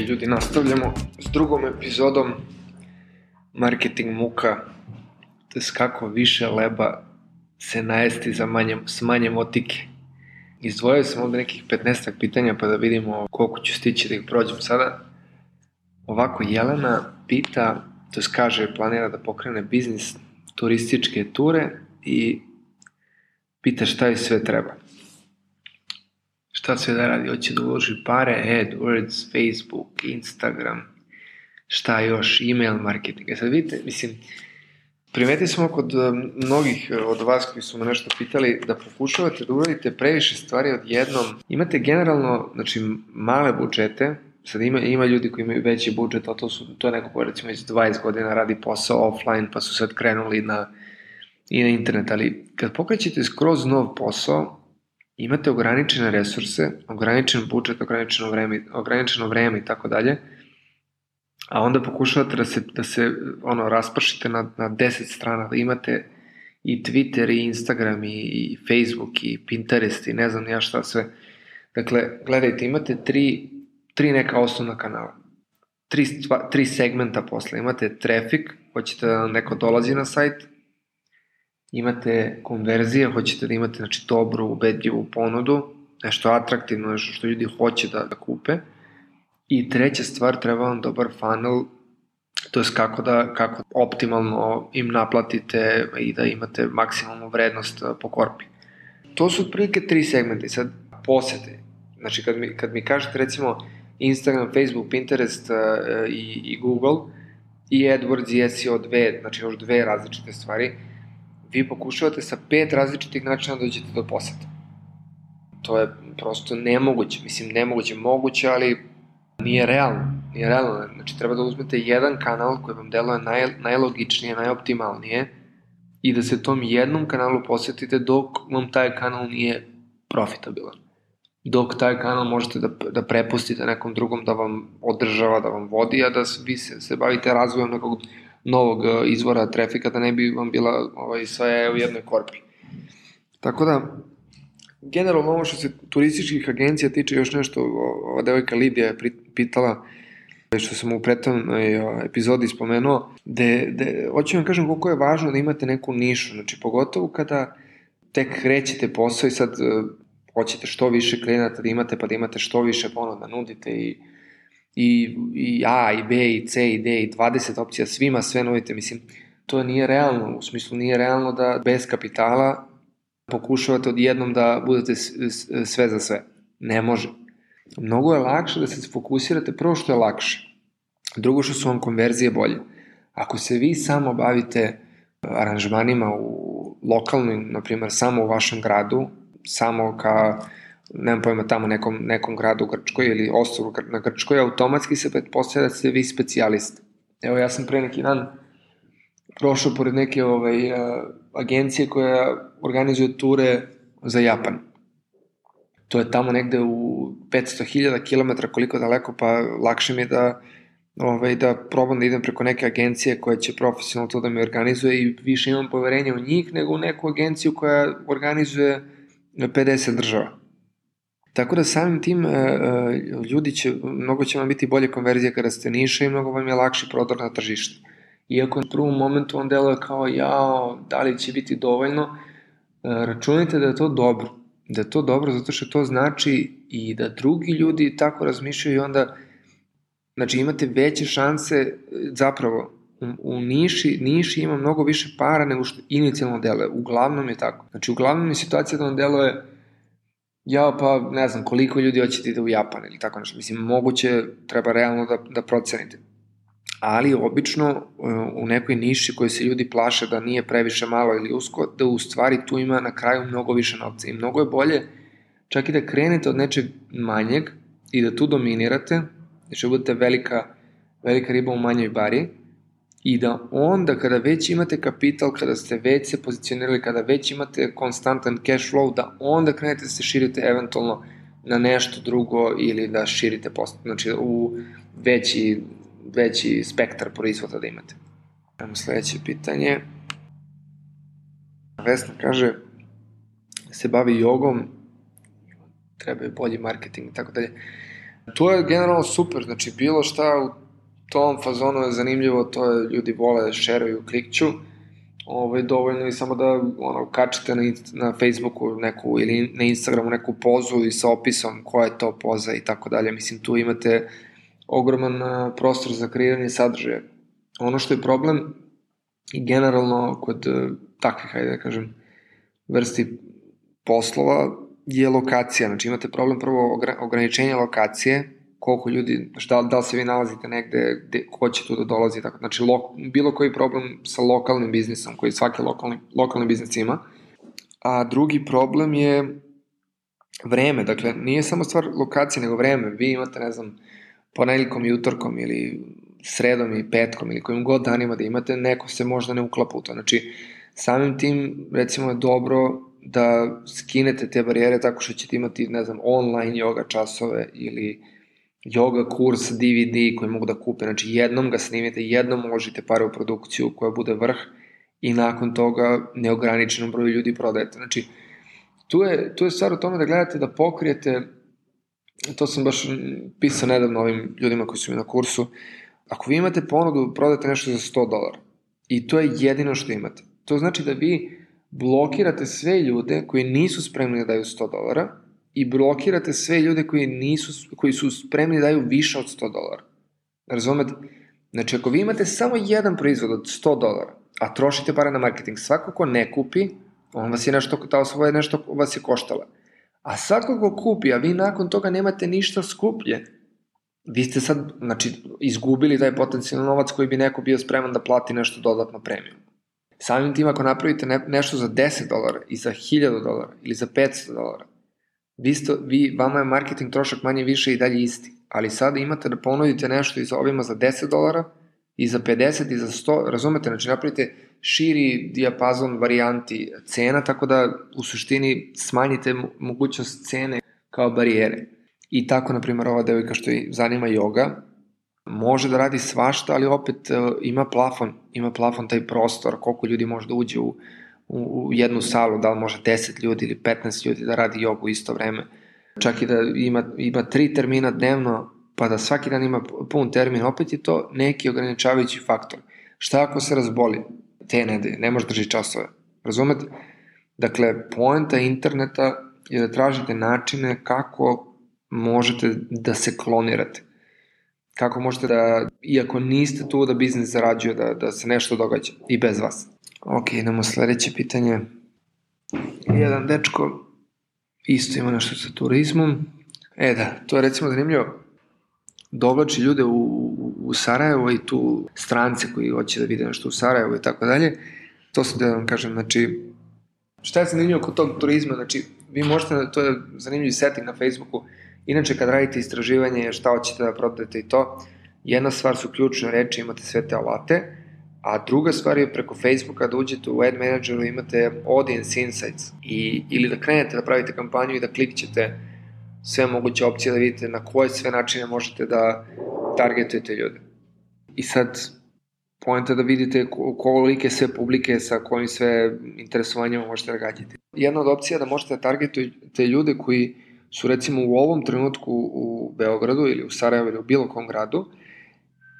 ljudi, nastavljamo s drugom epizodom Marketing muka, to je kako više leba se najesti za manje, s manje motike. Izdvojio sam ovde nekih 15 pitanja pa da vidimo koliko ću stići da ih prođem sada. Ovako, Jelena pita, to kaže, planira da pokrene biznis turističke ture i pita šta joj sve treba šta sve da radi, hoće da uloži pare, AdWords, Facebook, Instagram, šta još, email marketing. E sad vidite, mislim, primetili smo kod eh, mnogih eh, od vas koji su me nešto pitali da pokušavate da uradite previše stvari odjednom. Imate generalno, znači, male budžete, sad ima, ima ljudi koji imaju veći budžet, a to, su, to je neko ko recimo iz 20 godina radi posao offline, pa su sad krenuli na, i na internet, ali kad pokrećete skroz nov posao, imate ograničene resurse, ograničen budžet, ograničeno vreme, ograničeno vreme i tako dalje, a onda pokušavate da se, da se ono, raspršite na, na 10 strana, da imate i Twitter, i Instagram, i, Facebook, i Pinterest, i ne znam ja šta sve. Dakle, gledajte, imate tri, tri neka osnovna kanala. Tri, tri segmenta posle. Imate traffic, hoćete da neko dolazi na sajt, imate konverzije, hoćete da imate znači, dobru, ubedljivu ponudu, nešto atraktivno, nešto što ljudi hoće da, da kupe. I treća stvar, treba vam dobar funnel, to je kako da kako optimalno im naplatite i da imate maksimalnu vrednost po korpi. To su otprilike tri segmenta i sad posete. Znači kad mi, kad mi kažete recimo Instagram, Facebook, Pinterest uh, i, i Google i AdWords i SEO dve, znači još dve različite stvari, vi pokušavate sa pet različitih načina da dođete do poseta. To je prosto nemoguće, mislim nemoguće, moguće, ali nije realno. Nije realno, znači treba da uzmete jedan kanal koji vam deluje naj, najlogičnije, najoptimalnije i da se tom jednom kanalu posetite dok vam taj kanal nije profitabilan. Dok taj kanal možete da, da prepustite nekom drugom da vam održava, da vam vodi, a da vi se, se bavite razvojem nekog novog e, izvora trafika da ne bi vam bila ovaj, sve u jednoj korpi. Tako da, generalno ovo što se turističkih agencija tiče još nešto, ova devojka Lidija je pitala što sam u prethodnoj epizodi spomenuo, de, de, hoću vam kažem koliko je važno da imate neku nišu, znači pogotovo kada tek krećete posao i sad e, hoćete što više klijenata da imate, pa da imate što više ponuda nudite i i, i A, i B, i C, i D, i 20 opcija, svima sve nudite, mislim, to nije realno, u smislu nije realno da bez kapitala pokušavate odjednom da budete sve za sve. Ne može. Mnogo je lakše da se fokusirate prvo što je lakše. Drugo što su vam konverzije bolje. Ako se vi samo bavite aranžmanima u lokalnim, na primjer, samo u vašem gradu, samo ka nemam pojma, tamo nekom, nekom gradu u Grčkoj ili ostrovu na Grčkoj, automatski se pretpostavlja da ste vi specijalist. Evo, ja sam pre neki dan prošao pored neke ovaj, agencije koja organizuje ture za Japan. To je tamo negde u 500.000 km koliko daleko, pa lakše mi je da ovaj, da probam da idem preko neke agencije koja će profesionalno to da mi organizuje i više imam poverenja u njih nego u neku agenciju koja organizuje 50 država. Tako da samim tim e, e, ljudi će, mnogo će vam biti bolje konverzije kada ste niša i mnogo vam je lakši prodor na tržište. Iako u prvom momentu on deluje kao jao, da li će biti dovoljno, e, računajte da je to dobro. Da je to dobro zato što to znači i da drugi ljudi tako razmišljaju i onda znači imate veće šanse zapravo u, u Niši, Niši ima mnogo više para nego što inicijalno deluje. Uglavnom je tako. Znači uglavnom je situacija da on deluje ja pa ne znam koliko ljudi hoće da ide u Japan ili tako nešto. Mislim, moguće treba realno da, da procenite. Ali obično e, u nekoj niši koje se ljudi plaše da nije previše malo ili usko, da u stvari tu ima na kraju mnogo više novca. I mnogo je bolje čak i da krenete od nečeg manjeg i da tu dominirate, znači budete velika, velika riba u manjoj bari, i da onda kada već imate kapital, kada ste već se pozicionirali, kada već imate konstantan cash flow, da onda krenete da se širite eventualno na nešto drugo ili da širite post, znači u veći, veći spektar proizvoda da imate. Ajmo sledeće pitanje. Vesna kaže se bavi jogom, treba je bolji marketing i tako dalje. To je generalno super, znači bilo šta u tom fazonu je zanimljivo, to je ljudi vole, šeruju, klikću, ovaj, dovoljno i samo da ono, kačite na, na Facebooku neku ili na Instagramu neku pozu i sa opisom koja je to poza i tako dalje. Mislim, tu imate ogroman prostor za kreiranje sadržaja. Ono što je problem i generalno kod e, takvih, hajde da kažem, vrsti poslova je lokacija. Znači imate problem prvo ograničenja lokacije, koliko ljudi, šta, da li se vi nalazite negde, gde, ko će tu da dolazi, tako. Znači, lo, bilo koji problem sa lokalnim biznisom, koji svaki lokalni, lokalni biznis ima. A drugi problem je vreme, dakle, nije samo stvar lokacije, nego vreme. Vi imate, ne znam, ponedljkom i utorkom ili sredom i petkom ili kojim god danima da imate, neko se možda ne uklapa u to. Znači, samim tim, recimo, je dobro da skinete te barijere tako što ćete imati, ne znam, online yoga časove ili yoga kurs DVD koji mogu da kupe. Znači, jednom ga snimite, jednom uložite pare u produkciju koja bude vrh i nakon toga neograničenom broju ljudi prodajete. Znači, tu je, tu je stvar u tome da gledate da pokrijete, to sam baš pisao nedavno ovim ljudima koji su mi na kursu, ako vi imate ponudu, prodate nešto za 100 dolara i to je jedino što imate. To znači da vi blokirate sve ljude koji nisu spremni da daju 100 dolara i blokirate sve ljude koji, nisu, koji su spremni da daju više od 100 dolara. Razumete? Znači, ako vi imate samo jedan proizvod od 100 dolara, a trošite pare na marketing, svako ko ne kupi, on vas je nešto, ta osoba je nešto vas je koštala. A svako ko kupi, a vi nakon toga nemate ništa skuplje, vi ste sad, znači, izgubili taj potencijalni novac koji bi neko bio spreman da plati nešto dodatno premium. Samim tim ako napravite ne, nešto za 10 dolara i za 1000 dolara ili za 500 dolara, vi, sto, vi, vama je marketing trošak manje više i dalje isti. Ali sada imate da ponudite nešto i za ovima za 10 dolara, i za 50 i za 100, razumete, znači napravite širi dijapazon varijanti cena, tako da u suštini smanjite mogućnost cene kao barijere. I tako, na primjer, ova devojka što je zanima yoga, može da radi svašta, ali opet uh, ima plafon, ima plafon taj prostor, koliko ljudi može da uđe u, u, u jednu salu, da li može 10 ljudi ili 15 ljudi da radi jogu isto vreme. Čak i da ima, ima tri termina dnevno, pa da svaki dan ima pun termin, opet je to neki ograničavajući faktor. Šta ako se razboli? Te nedelje, ne može drži časove. Razumete? Dakle, poenta interneta je da tražite načine kako možete da se klonirate kako možete da, iako niste tu da biznis zarađuje, da, da se nešto događa i bez vas. Ok, idemo sledeće pitanje. Jedan dečko isto ima nešto sa turizmom. E da, to je recimo zanimljivo. Dovlači ljude u, u, Sarajevo i tu strance koji hoće da vide nešto u Sarajevo i tako dalje. To sam da vam kažem, znači, šta je zanimljivo kod tog turizma, znači, vi možete, to je zanimljiv setting na Facebooku, Inače, kad radite istraživanje šta hoćete da prodate i to, jedna stvar su ključne reči, imate sve te alate, a druga stvar je preko Facebooka da uđete u Ad Manageru imate Audience Insights i, ili da krenete da pravite kampanju i da klikćete sve moguće opcije da vidite na koje sve načine možete da targetujete ljude. I sad, pojenta da vidite kolike sve publike sa kojim sve interesovanjima možete da gađate. Jedna od opcija da možete da targetujete ljude koji su recimo u ovom trenutku u Beogradu ili u Sarajevo ili u bilo kom gradu,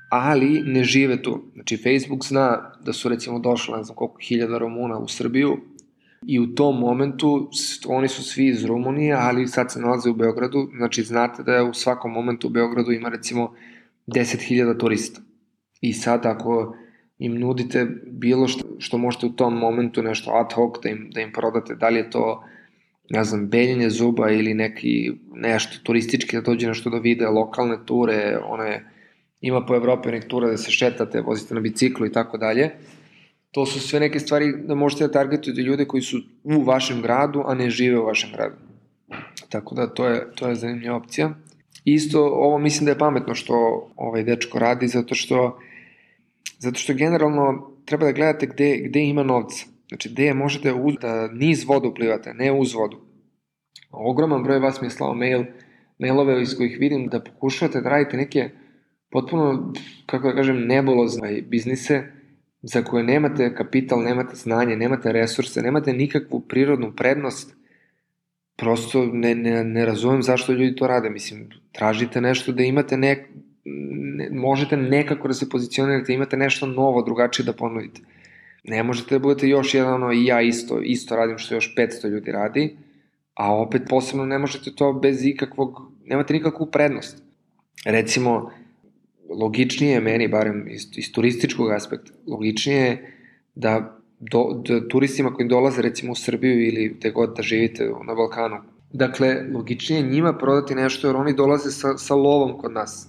ali ne žive tu. Znači, Facebook zna da su recimo došli, ne znam koliko hiljada Romuna u Srbiju i u tom momentu oni su svi iz Rumunije, ali sad se nalaze u Beogradu, znači znate da je u svakom momentu u Beogradu ima recimo 10.000 turista. I sad ako im nudite bilo što, što možete u tom momentu nešto ad hoc da im, da im prodate, da li je to ne znam, beljenje zuba ili neki nešto turistički da dođe nešto da vide, lokalne ture, one, ima po Evropi nek tura da se šetate, vozite na biciklu i tako dalje. To su sve neke stvari da možete da targetujete ljude koji su u vašem gradu, a ne žive u vašem gradu. Tako da to je, to je zanimljiva opcija. Isto ovo mislim da je pametno što ovaj dečko radi, zato što zato što generalno treba da gledate gde, gde ima novca Znači, gde možete uz, da niz vodu plivate, ne uz vodu. Ogroman broj vas mi je slao mail, mailove iz kojih vidim da pokušavate da radite neke potpuno, kako da kažem, nebulozne biznise za koje nemate kapital, nemate znanje, nemate resurse, nemate nikakvu prirodnu prednost prosto ne, ne, ne razumem zašto ljudi to rade. Mislim, tražite nešto da imate nek, ne, možete nekako da se pozicionirate, imate nešto novo, drugačije da ponudite. Ne možete da budete još jedan ono i ja isto, isto radim što još 500 ljudi radi, a opet posebno ne možete to bez ikakvog, nemate nikakvu prednost. Recimo, logičnije je meni, barem iz, iz turističkog aspekta, logičnije je da, do, da turistima koji dolaze recimo u Srbiju ili gde god da živite na Balkanu, dakle, logičnije je njima prodati nešto jer oni dolaze sa, sa lovom kod nas.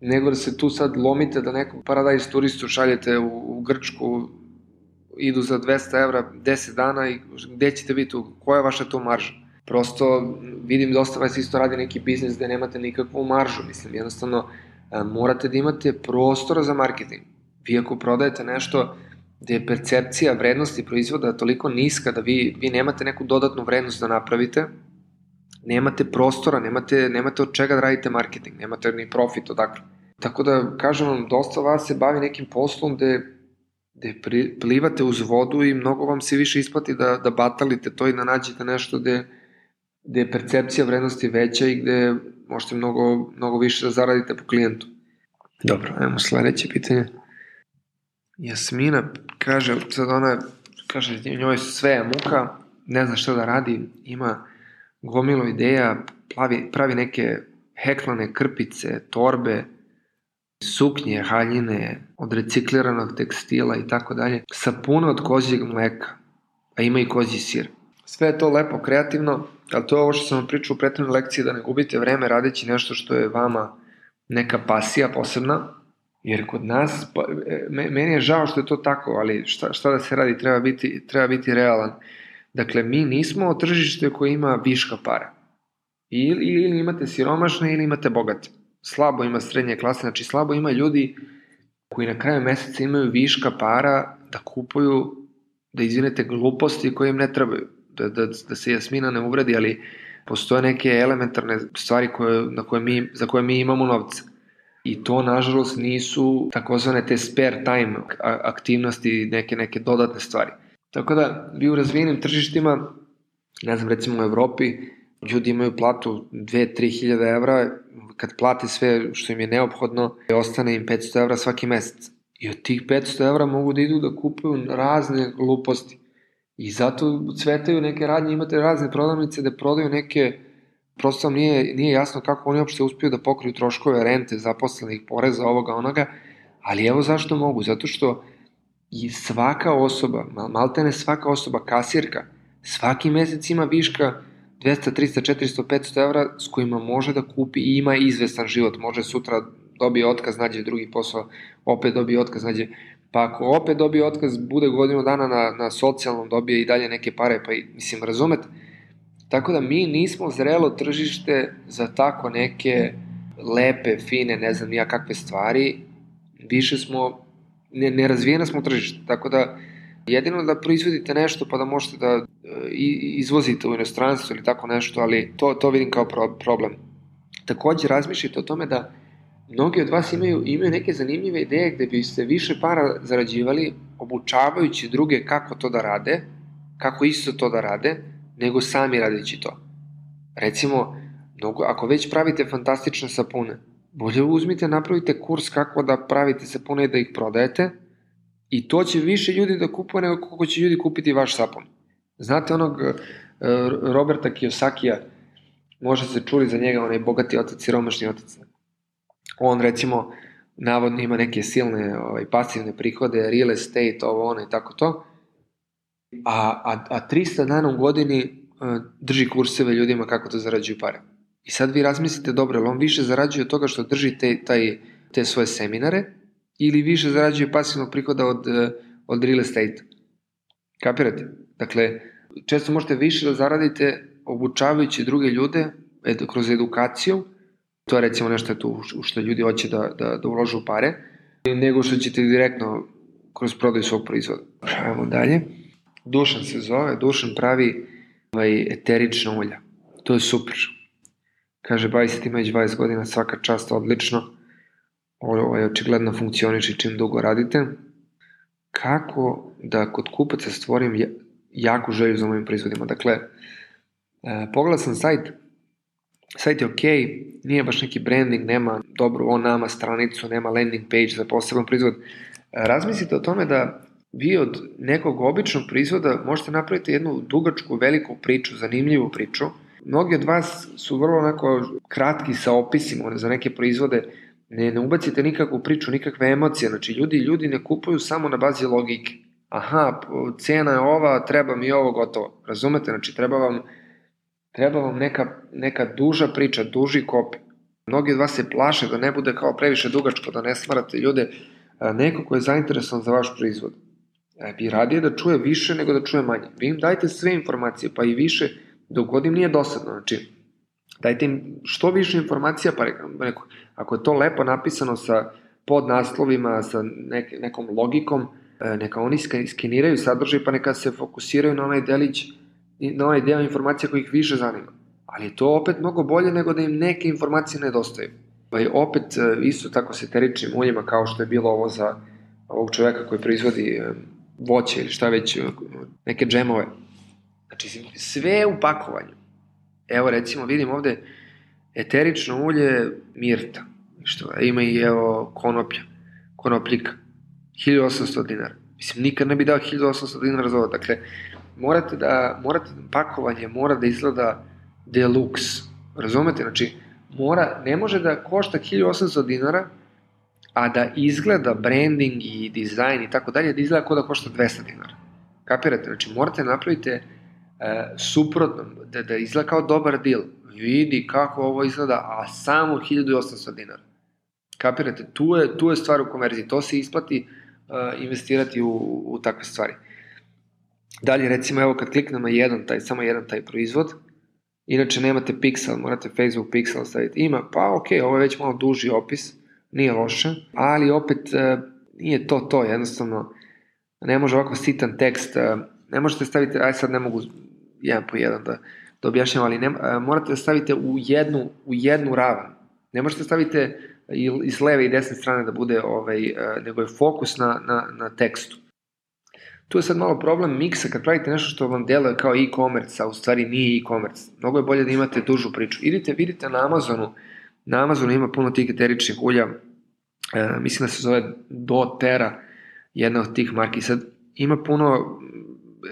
Nego da se tu sad lomite da nekog paradajz turistu šaljete u, u Grčku, idu za 200 evra 10 dana i gde ćete biti, koja je vaša tu marža? Prosto vidim dosta vas isto radi neki biznis gde nemate nikakvu maržu, mislim, jednostavno morate da imate prostora za marketing. Vi ako prodajete nešto gde je percepcija vrednosti proizvoda toliko niska da vi, vi nemate neku dodatnu vrednost da napravite, nemate prostora, nemate, nemate od čega da radite marketing, nemate ni profit odakle. Tako da, kažem vam, dosta vas se bavi nekim poslom gde, gde plivate uz vodu i mnogo vam se više isplati da, da batalite to i da nađete nešto gde, gde je percepcija vrednosti veća i gde možete mnogo, mnogo više da zaradite po klijentu. Dobro, ajmo sledeće pitanje. Jasmina kaže, sad ona kaže, njoj sve muka, ne zna šta da radi, ima gomilo ideja, pravi, pravi neke heklane krpice, torbe, suknje, haljine, od recikliranog tekstila i tako dalje, sa puno od kozijeg mleka, a ima i kozji sir. Sve je to lepo, kreativno, ali to je ovo što sam vam pričao u prethodnoj lekciji, da ne gubite vreme radeći nešto što je vama neka pasija posebna, jer kod nas, pa, e, meni je žao što je to tako, ali šta, šta da se radi, treba biti, treba biti realan. Dakle, mi nismo tržište koje ima viška para. Ili, ili imate siromašne ili imate bogate. Slabo ima srednje klase, znači slabo ima ljudi koji na kraju meseca imaju viška para da kupuju, da izvinete, gluposti koje im ne trebaju da, da, da se Jasmina ne uvredi, ali postoje neke elementarne stvari koje, na koje mi, za koje mi imamo novce. I to, nažalost, nisu takozvane te spare time aktivnosti, neke, neke dodatne stvari. Tako da, vi u razvijenim tržištima, ne znam, recimo u Evropi, ljudi imaju platu 2-3 hiljada evra, kad plate sve što im je neophodno, ostane im 500 evra svaki mesec. I od tih 500 evra mogu da idu da kupuju razne gluposti. I zato cvetaju neke radnje, imate razne prodavnice da prodaju neke, prosto vam nije, nije jasno kako oni uopšte uspiju da pokriju troškove rente, zaposlenih, poreza, ovoga, onoga, ali evo zašto mogu, zato što i svaka osoba, maltene svaka osoba, kasirka, svaki mesec ima viška 200, 300, 400, 500 evra s kojima može da kupi i ima izvestan život, može sutra dobije otkaz, nađe drugi posao, opet dobije otkaz, nađe pa ako opet dobije otkaz, bude godinu dana na, na socijalnom, dobije i dalje neke pare, pa i, mislim, razumete? Tako da mi nismo zrelo tržište za tako neke lepe, fine, ne znam nija kakve stvari, više smo, ne, nerazvijena smo tržište, tako da jedino da proizvodite nešto pa da možete da e, izvozite u inostranstvo ili tako nešto, ali to, to vidim kao pro, problem. Takođe razmišljajte o tome da mnogi od vas imaju, imaju neke zanimljive ideje gde biste više para zarađivali obučavajući druge kako to da rade, kako isto to da rade, nego sami radeći to. Recimo, mnogo, ako već pravite fantastične sapune, bolje uzmite, napravite kurs kako da pravite sapune i da ih prodajete i to će više ljudi da kupuje nego koliko će ljudi kupiti vaš sapun. Znate onog uh, Roberta Kiyosakija, možda se čuli za njega, onaj bogati otac, siromašni otac on recimo navodno ima neke silne ovaj, pasivne prihode, real estate, ovo ono i tako to, a, a, a 300 dana u godini uh, drži kurseve ljudima kako da zarađuju pare. I sad vi razmislite, dobro, ali on više zarađuje od toga što drži te, taj, te svoje seminare ili više zarađuje pasivnog prihoda od, e, od real estate. Kapirate? Dakle, često možete više da zaradite obučavajući druge ljude ed, kroz edukaciju, To je recimo nešto tu u što ljudi hoće da, da, da uložu pare, nego što ćete direktno kroz prodaju svog proizvoda. Ajmo dalje. Dušan se zove, Dušan pravi ovaj, eterična ulja. To je super. Kaže, bavi se ti već 20 godina, svaka čast, odlično. Ovo je očigledno funkcioniše čim dugo radite. Kako da kod kupaca stvorim jaku želju za mojim proizvodima? Dakle, E, pogledao sam sajt, sajt je ok, nije baš neki branding, nema dobru o nama stranicu, nema landing page za poseban proizvod. Razmislite o tome da vi od nekog običnog proizvoda možete napraviti jednu dugačku, veliku priču, zanimljivu priču. Mnogi od vas su vrlo onako kratki sa opisima za neke proizvode, ne, ne ubacite nikakvu priču, nikakve emocije, znači ljudi, ljudi ne kupuju samo na bazi logike. Aha, cena je ova, treba mi ovo, gotovo. Razumete? Znači treba vam, treba vam neka, neka duža priča, duži kopi. Mnogi od vas se plaše da ne bude kao previše dugačko, da ne smarate ljude, neko ko je zainteresovan za vaš proizvod. E, bi radije da čuje više nego da čuje manje. Vi im dajte sve informacije, pa i više, dok nije dosadno. Znači, dajte im što više informacija, pa neko, ako je to lepo napisano sa podnaslovima, sa nek, nekom logikom, e, neka oni skeniraju sadržaj, pa neka se fokusiraju na onaj delić, na onaj deo informacija koji ih više zanima. Ali je to opet mnogo bolje nego da im neke informacije nedostaju. Pa je opet e, isto tako se teričnim uljima kao što je bilo ovo za ovog čoveka koji proizvodi voće ili šta već, neke džemove. Znači, sve u pakovanju. Evo, recimo, vidim ovde eterično ulje mirta. Što, ima i evo konoplja, konopljika. 1800 dinara. Mislim, nikad ne bi dao 1800 dinara za ovo. Dakle, morate da, morate, pakovanje mora da izgleda deluxe. Razumete? Znači, mora, ne može da košta 1800 dinara, a da izgleda branding i dizajn i tako dalje, da izgleda kao da košta 200 dinara. Kapirate? Znači, morate da napravite e, suprotno, da, da izgleda kao dobar deal. Vidi kako ovo izgleda, a samo 1800 dinara. Kapirate? Tu je, tu je stvar u konverziji. To se isplati e, investirati u, u takve stvari. Dalje, recimo, evo kad kliknemo jedan taj, samo jedan taj proizvod, inače nemate pixel, morate Facebook pixel staviti. Ima, pa ok, ovo je već malo duži opis, nije loše, ali opet e, nije to to, jednostavno ne može ovako sitan tekst, e, ne možete staviti, aj sad ne mogu jedan po jedan da, da objašnjam, ali ne, e, morate da stavite u jednu, u jednu ravan. Ne možete da stavite iz leve i desne strane da bude, ovaj, nego je fokus na, na, na tekstu. Tu je sad malo problem miksa kad pravite nešto što vam deluje kao e-commerce, a u stvari nije e-commerce. Mnogo je bolje da imate dužu priču. Idite, vidite na Amazonu, Na Amazonu ima puno tih eteričnih ulja, e, mislim da se zove doTERA, jedna od tih marki. Sad ima puno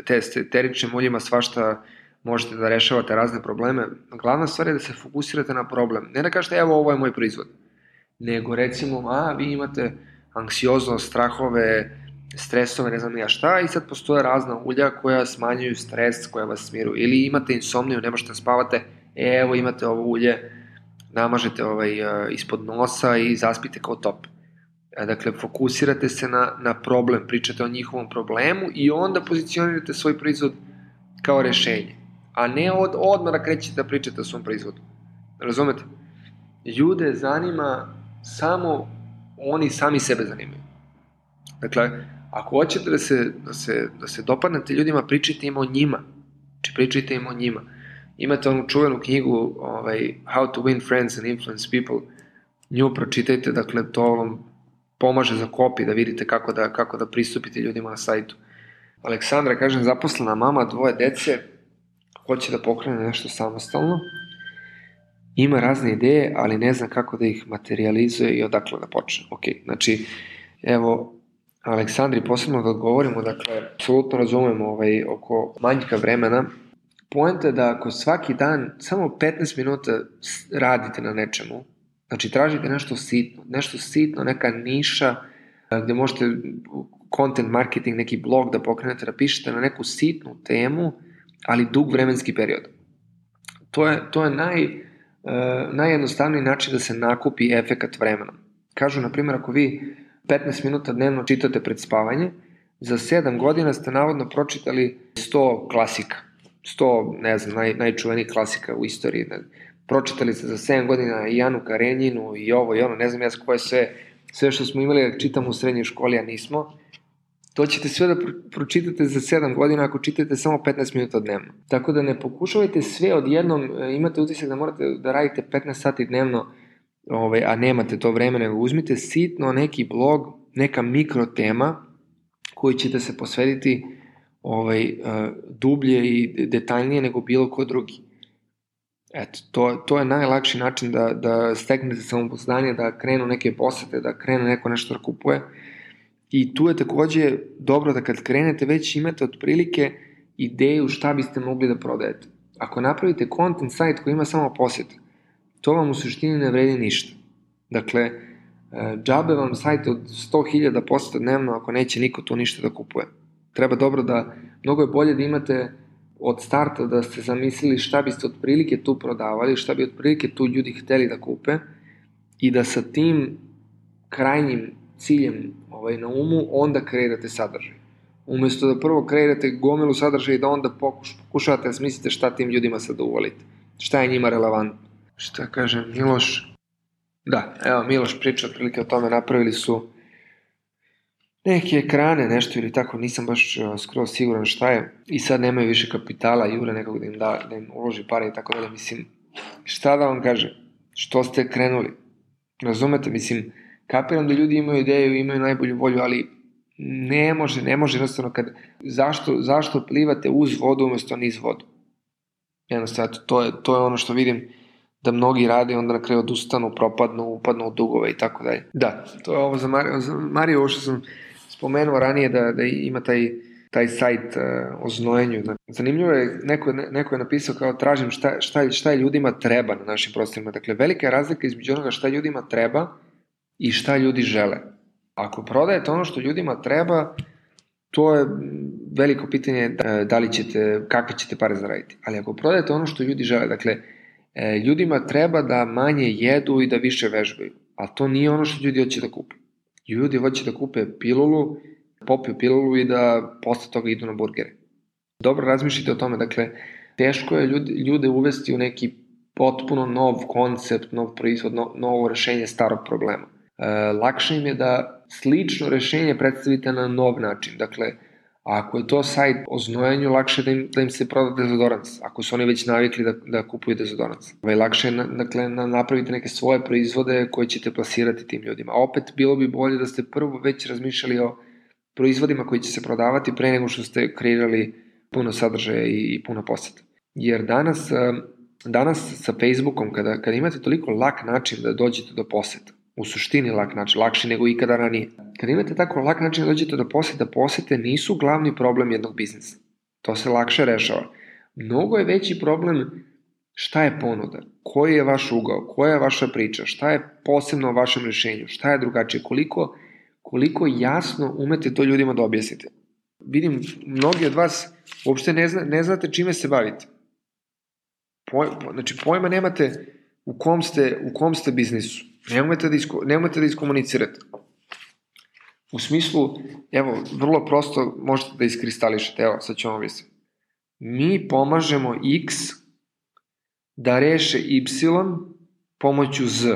te eteričnim uljima svašta možete da rešavate razne probleme. Glavna stvar je da se fokusirate na problem. Ne da kažete evo ovo je moj proizvod, nego recimo a vi imate anksioznost, strahove, stresove, ne znam ja šta, i sad postoje razna ulja koja smanjuju stres, koja vas smiruju. Ili imate insomniju, ne možete da spavate, e, evo imate ovo ulje, namažete ovaj, ispod nosa i zaspite kao top. E, dakle, fokusirate se na, na problem, pričate o njihovom problemu i onda pozicionirate svoj proizvod kao rešenje. A ne od, odmah da krećete da pričate o svom proizvodu. Razumete? Ljude zanima samo oni sami sebe zanimaju. Dakle, ako hoćete da se, da se, da se dopadnete ljudima, pričajte im o njima. Znači, pričajte im o njima imate onu čuvenu knjigu ovaj, How to win friends and influence people, nju pročitajte, dakle to vam pomaže za kopi da vidite kako da, kako da pristupite ljudima na sajtu. Aleksandra, kažem, zaposlena mama, dvoje dece, hoće da pokrene nešto samostalno, ima razne ideje, ali ne zna kako da ih materializuje i odakle da počne. Ok, znači, evo, Aleksandri, posebno da odgovorimo, dakle, apsolutno razumemo ovaj, oko manjka vremena, Poenta je da ako svaki dan samo 15 minuta radite na nečemu, znači tražite nešto sitno, nešto sitno, neka niša gde možete content marketing, neki blog da pokrenete, da pišete na neku sitnu temu, ali dug vremenski period. To je, to je naj, uh, najjednostavniji način da se nakupi efekat vremena. Kažu, na primjer, ako vi 15 minuta dnevno čitate pred spavanje, za 7 godina ste navodno pročitali 100 klasika 100, ne znam, naj, najčuvenijih klasika u istoriji. Ne, pročitali ste za 7 godina i Janu Karenjinu i ovo i ono, ne znam ja koje sve, sve što smo imali da čitamo u srednjoj školi, a nismo, to ćete sve da pročitate za 7 godina ako čitate samo 15 minuta dnevno. Tako da ne pokušavajte sve odjednom, e, imate utisak da morate da radite 15 sati dnevno, ovaj, a nemate to vreme, nego uzmite sitno neki blog, neka mikro tema koju ćete se posvetiti ovaj, dublje i detaljnije nego bilo ko drugi. Eto, to, to je najlakši način da, da steknete samopoznanje, da krenu neke posete, da krene neko nešto da kupuje. I tu je takođe dobro da kad krenete već imate otprilike ideju šta biste mogli da prodajete. Ako napravite content site koji ima samo posete, to vam u suštini ne vredi ništa. Dakle, e, džabe vam sajt od 100.000 poseta dnevno ako neće niko tu ništa da kupuje. Treba dobro da, mnogo je bolje da imate od starta da ste zamislili šta biste otprilike tu prodavali, šta bi otprilike tu ljudi hteli da kupe i da sa tim krajnjim ciljem ovaj, na umu onda kreirate sadržaj. Umesto da prvo kreirate gomilu sadržaja i da onda pokuš, pokušavate da smislite šta tim ljudima sad uvolite. Šta je njima relevantno. Šta kaže Miloš? Da, evo Miloš priča otprilike o tome, napravili su neke ekrane, nešto ili tako, nisam baš uh, skroz siguran šta je. I sad nemaju više kapitala, jure nekog da im, da, da im uloži pare i tako dalje. Mislim, šta da vam kaže? Što ste krenuli? Razumete? Mislim, kapiram da ljudi imaju ideju, imaju najbolju volju, ali ne može, ne može jednostavno kad, zašto, zašto plivate uz vodu umesto niz vodu? Jednostavno, to je, to je ono što vidim da mnogi rade i onda na kraju odustanu, propadnu, upadnu u dugove i tako dalje. Da, to je ovo za Mariju, za Mariju ovo što sam spomenuo ranije da, da ima taj, taj sajt uh, o znojenju. Zanimljivo je, neko, neko je napisao kao tražim šta, šta, šta ljudima treba na našim prostorima. Dakle, velika je razlika između onoga šta ljudima treba i šta ljudi žele. Ako prodajete ono što ljudima treba, to je veliko pitanje da, da li ćete, kakve ćete pare zaraditi. Ali ako prodajete ono što ljudi žele, dakle, e, ljudima treba da manje jedu i da više vežbaju, a to nije ono što ljudi hoće da kupe. Ljudi hoće da kupe pilulu, popiju pilulu i da posle toga idu na burgere. Dobro razmišljite o tome, dakle, teško je ljude, ljude uvesti u neki potpuno nov koncept, nov proizvod, no, novo rešenje starog problema. E, lakše im je da slično rešenje predstavite na nov način. Dakle, ako je to sajt o znojenju, lakše da im, da im se proda dezodorans, ako su oni već navikli da, da kupuju dezodorans. Ovaj, lakše je na, dakle, na, napraviti neke svoje proizvode koje ćete plasirati tim ljudima. A opet, bilo bi bolje da ste prvo već razmišljali o proizvodima koji će se prodavati pre nego što ste kreirali puno sadržaja i, i puno poseta. Jer danas, danas sa Facebookom, kada, kada imate toliko lak način da dođete do poseta, u suštini lak način, lakši nego ikada ranije. Kad imate tako lak način da dođete do posete, posete nisu glavni problem jednog biznisa. To se lakše rešava. Mnogo je veći problem šta je ponuda, koji je vaš ugao, koja je vaša priča, šta je posebno o vašem rešenju, šta je drugačije, koliko, koliko jasno umete to ljudima da objasnite. Vidim, mnogi od vas uopšte ne, zna, ne znate čime se bavite. Poj, znači, pojma nemate u kom ste, u kom ste biznisu. Nemojte da, isko, nemojte da iskomunicirate. U smislu, evo, vrlo prosto možete da iskristališete, evo, sad ću vam. Mi pomažemo X da reše Y pomoću Z.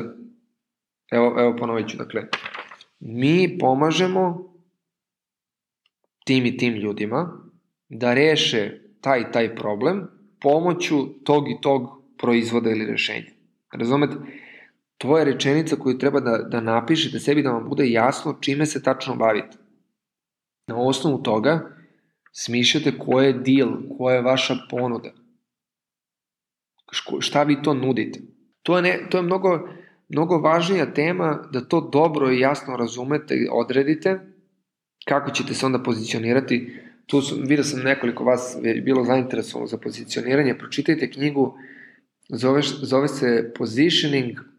Evo, evo ponovit ću, dakle, mi pomažemo tim i tim ljudima da reše taj taj problem pomoću tog i tog proizvoda ili rešenja. Razumete? To je rečenica koju treba da, da napišete sebi da vam bude jasno čime se tačno bavite. Na osnovu toga smišljate ko je deal, koja je vaša ponuda. Šta vi to nudite. To je, ne, to je mnogo, mnogo važnija tema da to dobro i jasno razumete odredite kako ćete se onda pozicionirati. Tu su, vidio sam nekoliko vas je bilo zainteresovano za pozicioniranje. Pročitajte knjigu, zove, zove se Positioning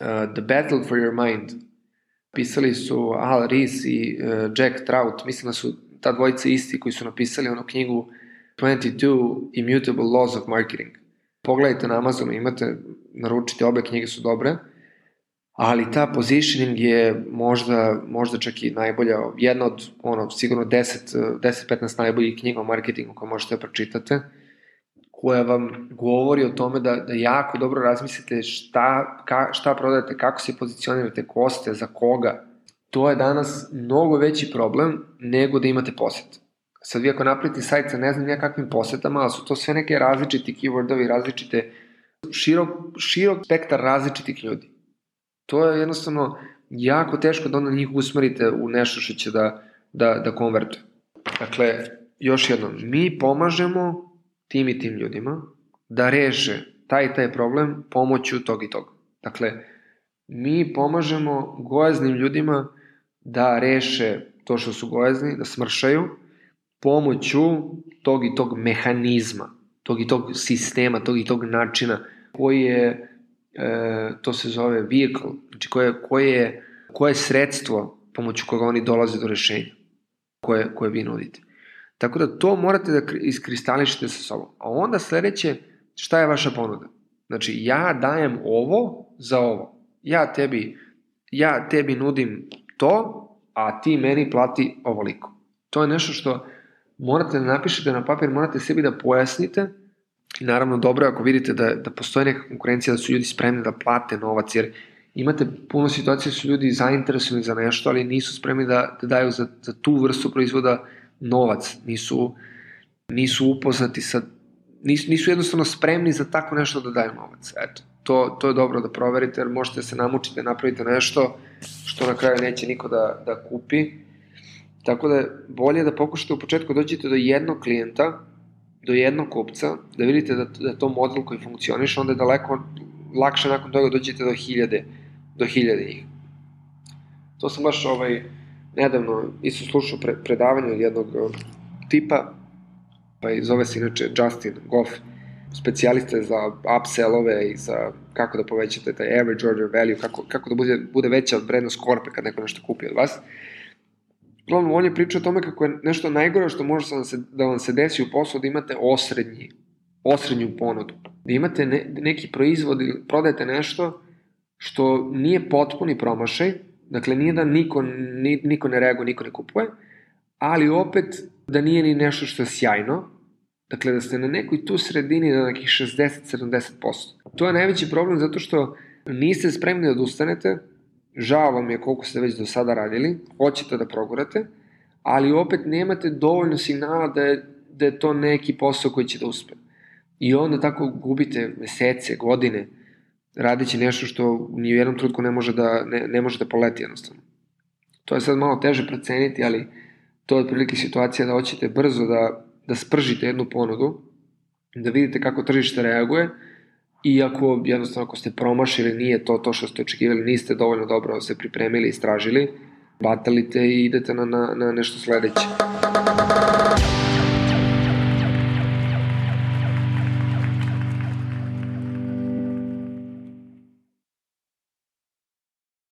Uh, The Battle for Your Mind. Pisali su Al Rees i uh, Jack Trout, mislim da su ta dvojica isti koji su napisali onu knjigu 22 Immutable Laws of Marketing. Pogledajte na Amazonu, imate, naručite, obe knjige su dobre, ali ta positioning je možda, možda čak i najbolja, jedna od, ono, sigurno 10-15 najboljih knjiga o marketingu koje možete da pročitate koja vam govori o tome da, da jako dobro razmislite šta, ka, šta prodajete, kako se pozicionirate, ko ste, za koga. To je danas mnogo veći problem nego da imate poset. Sad vi ako napravite sajt sa ne znam kakvim posetama, ali su to sve neke različiti keywordovi, različite, širok, širok spektar različitih ljudi. To je jednostavno jako teško da onda njih usmerite u nešto što će da, da, da konvertuje. Dakle, još jednom, mi pomažemo tim i tim ljudima da reše taj taj problem pomoću tog i tog. Dakle, mi pomažemo gojaznim ljudima da reše to što su gojazni, da smršaju, pomoću tog i tog mehanizma, tog i tog sistema, tog i tog načina koji je, e, to se zove vehicle, znači koje, koje, je, koje je sredstvo pomoću koga oni dolaze do rešenja koje, koje vi nudite. Tako da to morate da iskristališite sa sobom. A onda sledeće, šta je vaša ponuda? Znači, ja dajem ovo za ovo. Ja tebi, ja tebi nudim to, a ti meni plati ovoliko. To je nešto što morate da napišete na papir, morate sebi da pojasnite i naravno dobro je ako vidite da, da postoje neka konkurencija, da su ljudi spremni da plate novac, jer imate puno situacije da su ljudi zainteresovani za nešto, ali nisu spremni da, da daju za, za tu vrstu proizvoda novac, nisu, nisu upoznati sa, nisu, nisu jednostavno spremni za tako nešto da daju novac. Eto, to, to je dobro da proverite, jer možete se namučiti da napravite nešto što na kraju neće niko da, da kupi. Tako da bolje da pokušate u početku dođete do jednog klijenta, do jednog kupca, da vidite da, da to model koji funkcioniše, onda je daleko lakše nakon toga dođete do hiljade, do hiljade njih. To sam baš ovaj, nedavno isto slušao pre, predavanje od jednog uh, tipa, pa i zove se inače Justin Goff, specijalista za upsellove i za kako da povećate taj average order value, kako, kako da bude, bude veća vrednost korpe kad neko nešto kupi od vas. Uglavnom, on je pričao o tome kako je nešto najgore što može da vam se, da vam se desi u poslu da imate osrednji, osrednju ponudu. Da imate ne, neki proizvod ili prodajete nešto što nije potpuni promašaj, dakle nije da niko, ni, niko ne reaguje, niko ne kupuje, ali opet da nije ni nešto što je sjajno, dakle da ste na nekoj tu sredini na nekih 60-70%. To je najveći problem zato što niste spremni da ustanete, žao vam je koliko ste već do sada radili, hoćete da progurate, ali opet nemate dovoljno signala da je, da je to neki posao koji će da uspe. I onda tako gubite mesece, godine, radići nešto što ni u jednom trutku ne može da, ne, ne može da poleti jednostavno. To je sad malo teže proceniti, ali to je otprilike situacija da hoćete brzo da, da spržite jednu ponudu, da vidite kako tržište reaguje, i ako jednostavno ako ste promašili, nije to to što ste očekivali, niste dovoljno dobro se pripremili, istražili, batalite i idete na, na, na nešto sledeće.